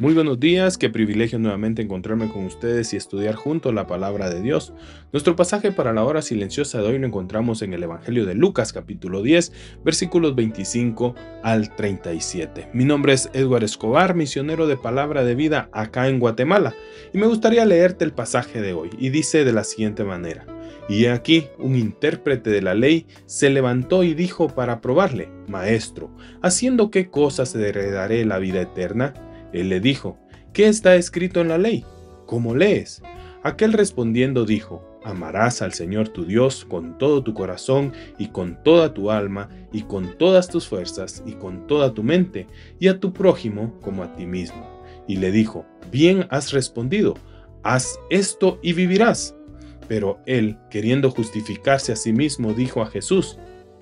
Muy buenos días, qué privilegio nuevamente encontrarme con ustedes y estudiar juntos la palabra de Dios. Nuestro pasaje para la hora silenciosa de hoy lo encontramos en el Evangelio de Lucas capítulo 10, versículos 25 al 37. Mi nombre es Edward Escobar, misionero de palabra de vida acá en Guatemala, y me gustaría leerte el pasaje de hoy, y dice de la siguiente manera. Y aquí un intérprete de la ley se levantó y dijo para probarle, Maestro, ¿haciendo qué cosas heredaré la vida eterna? Él le dijo, ¿qué está escrito en la ley? ¿Cómo lees? Aquel respondiendo dijo, amarás al Señor tu Dios con todo tu corazón y con toda tu alma y con todas tus fuerzas y con toda tu mente y a tu prójimo como a ti mismo. Y le dijo, bien has respondido, haz esto y vivirás. Pero él, queriendo justificarse a sí mismo, dijo a Jesús,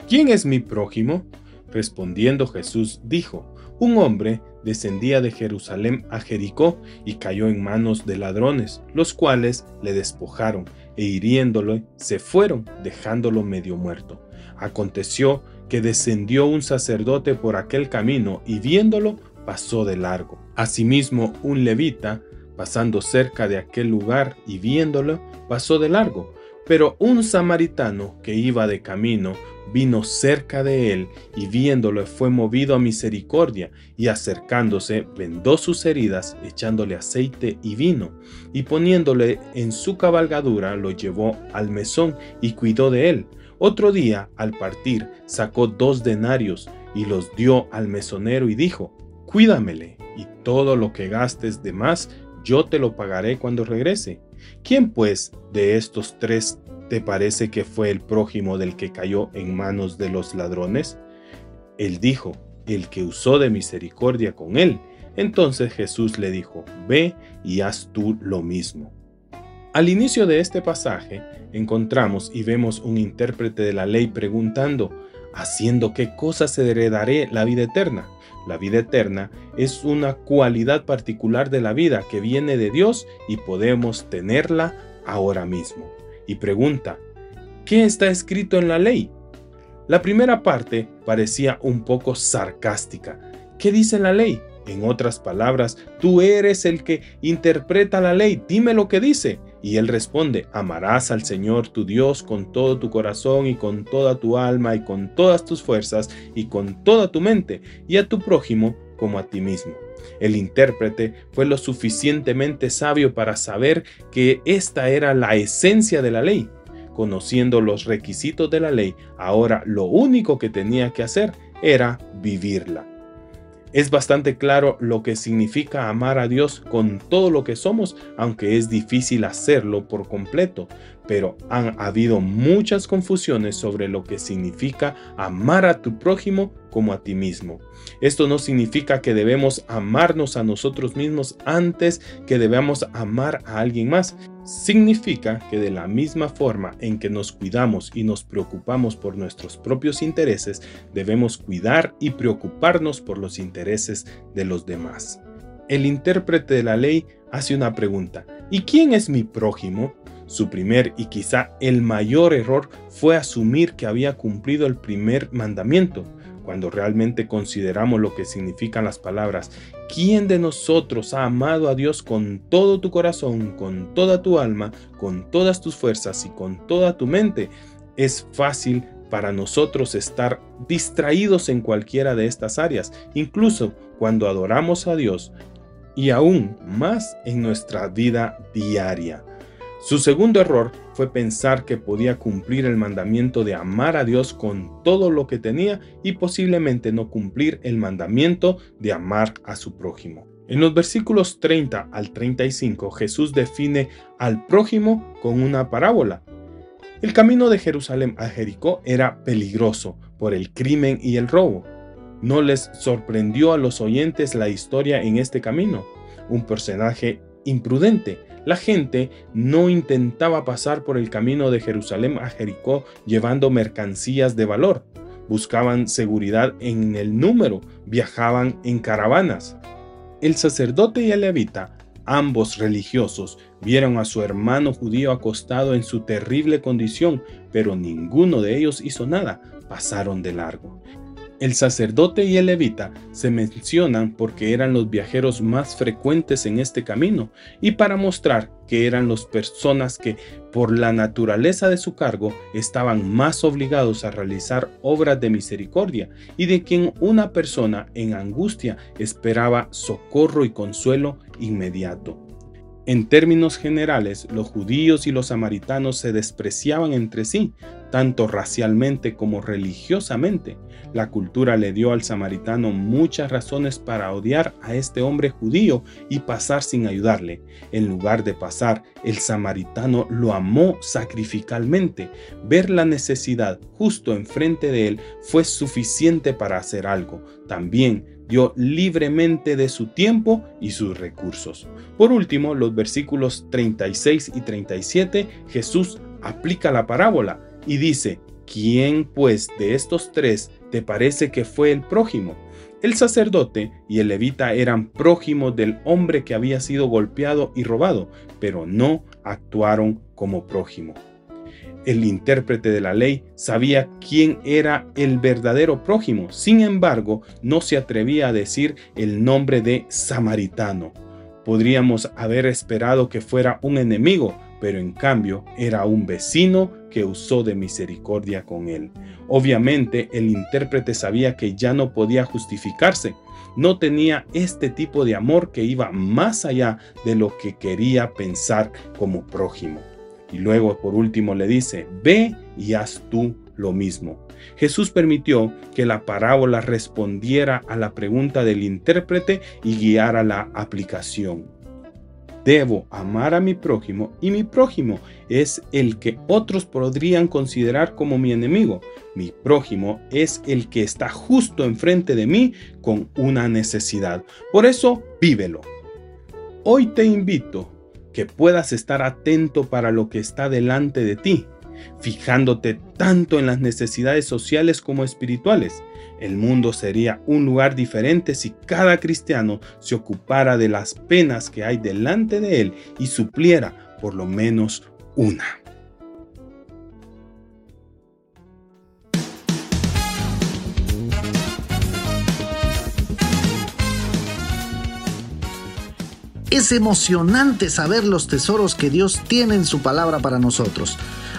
¿quién es mi prójimo? Respondiendo Jesús dijo, un hombre descendía de Jerusalén a Jericó y cayó en manos de ladrones, los cuales le despojaron e hiriéndolo se fueron, dejándolo medio muerto. Aconteció que descendió un sacerdote por aquel camino y viéndolo pasó de largo. Asimismo un levita, pasando cerca de aquel lugar y viéndolo, pasó de largo. Pero un samaritano que iba de camino vino cerca de él y viéndolo fue movido a misericordia y acercándose vendó sus heridas echándole aceite y vino y poniéndole en su cabalgadura lo llevó al mesón y cuidó de él. Otro día al partir sacó dos denarios y los dio al mesonero y dijo, cuídamele y todo lo que gastes de más yo te lo pagaré cuando regrese. ¿Quién pues de estos tres ¿Te parece que fue el prójimo del que cayó en manos de los ladrones? Él dijo, el que usó de misericordia con él. Entonces Jesús le dijo, ve y haz tú lo mismo. Al inicio de este pasaje encontramos y vemos un intérprete de la ley preguntando, ¿haciendo qué cosa se heredaré la vida eterna? La vida eterna es una cualidad particular de la vida que viene de Dios y podemos tenerla ahora mismo y pregunta, ¿qué está escrito en la ley? La primera parte parecía un poco sarcástica. ¿Qué dice la ley? En otras palabras, tú eres el que interpreta la ley, dime lo que dice. Y él responde, amarás al Señor tu Dios con todo tu corazón y con toda tu alma y con todas tus fuerzas y con toda tu mente y a tu prójimo como a ti mismo. El intérprete fue lo suficientemente sabio para saber que esta era la esencia de la ley. Conociendo los requisitos de la ley, ahora lo único que tenía que hacer era vivirla. Es bastante claro lo que significa amar a Dios con todo lo que somos, aunque es difícil hacerlo por completo, pero han habido muchas confusiones sobre lo que significa amar a tu prójimo como a ti mismo. Esto no significa que debemos amarnos a nosotros mismos antes que debamos amar a alguien más. Significa que de la misma forma en que nos cuidamos y nos preocupamos por nuestros propios intereses, debemos cuidar y preocuparnos por los intereses de los demás. El intérprete de la ley hace una pregunta. ¿Y quién es mi prójimo? Su primer y quizá el mayor error fue asumir que había cumplido el primer mandamiento cuando realmente consideramos lo que significan las palabras, ¿quién de nosotros ha amado a Dios con todo tu corazón, con toda tu alma, con todas tus fuerzas y con toda tu mente? Es fácil para nosotros estar distraídos en cualquiera de estas áreas, incluso cuando adoramos a Dios y aún más en nuestra vida diaria. Su segundo error fue pensar que podía cumplir el mandamiento de amar a Dios con todo lo que tenía y posiblemente no cumplir el mandamiento de amar a su prójimo. En los versículos 30 al 35 Jesús define al prójimo con una parábola. El camino de Jerusalén a Jericó era peligroso por el crimen y el robo. ¿No les sorprendió a los oyentes la historia en este camino? Un personaje imprudente. La gente no intentaba pasar por el camino de Jerusalén a Jericó llevando mercancías de valor. Buscaban seguridad en el número, viajaban en caravanas. El sacerdote y el levita Ambos religiosos vieron a su hermano judío acostado en su terrible condición, pero ninguno de ellos hizo nada, pasaron de largo. El sacerdote y el levita se mencionan porque eran los viajeros más frecuentes en este camino y para mostrar que eran las personas que, por la naturaleza de su cargo, estaban más obligados a realizar obras de misericordia y de quien una persona en angustia esperaba socorro y consuelo inmediato. En términos generales, los judíos y los samaritanos se despreciaban entre sí, tanto racialmente como religiosamente. La cultura le dio al samaritano muchas razones para odiar a este hombre judío y pasar sin ayudarle. En lugar de pasar, el samaritano lo amó sacrificalmente. Ver la necesidad justo enfrente de él fue suficiente para hacer algo. También dio libremente de su tiempo y sus recursos. Por último, los versículos 36 y 37, Jesús aplica la parábola y dice, ¿quién pues de estos tres te parece que fue el prójimo? El sacerdote y el levita eran prójimos del hombre que había sido golpeado y robado, pero no actuaron como prójimo. El intérprete de la ley sabía quién era el verdadero prójimo, sin embargo, no se atrevía a decir el nombre de samaritano. Podríamos haber esperado que fuera un enemigo, pero en cambio era un vecino que usó de misericordia con él. Obviamente el intérprete sabía que ya no podía justificarse, no tenía este tipo de amor que iba más allá de lo que quería pensar como prójimo. Y luego por último le dice, ve y haz tú lo mismo. Jesús permitió que la parábola respondiera a la pregunta del intérprete y guiara la aplicación. Debo amar a mi prójimo y mi prójimo es el que otros podrían considerar como mi enemigo. Mi prójimo es el que está justo enfrente de mí con una necesidad. Por eso, vívelo. Hoy te invito que puedas estar atento para lo que está delante de ti, fijándote tanto en las necesidades sociales como espirituales. El mundo sería un lugar diferente si cada cristiano se ocupara de las penas que hay delante de él y supliera por lo menos una. Es emocionante saber los tesoros que Dios tiene en su palabra para nosotros.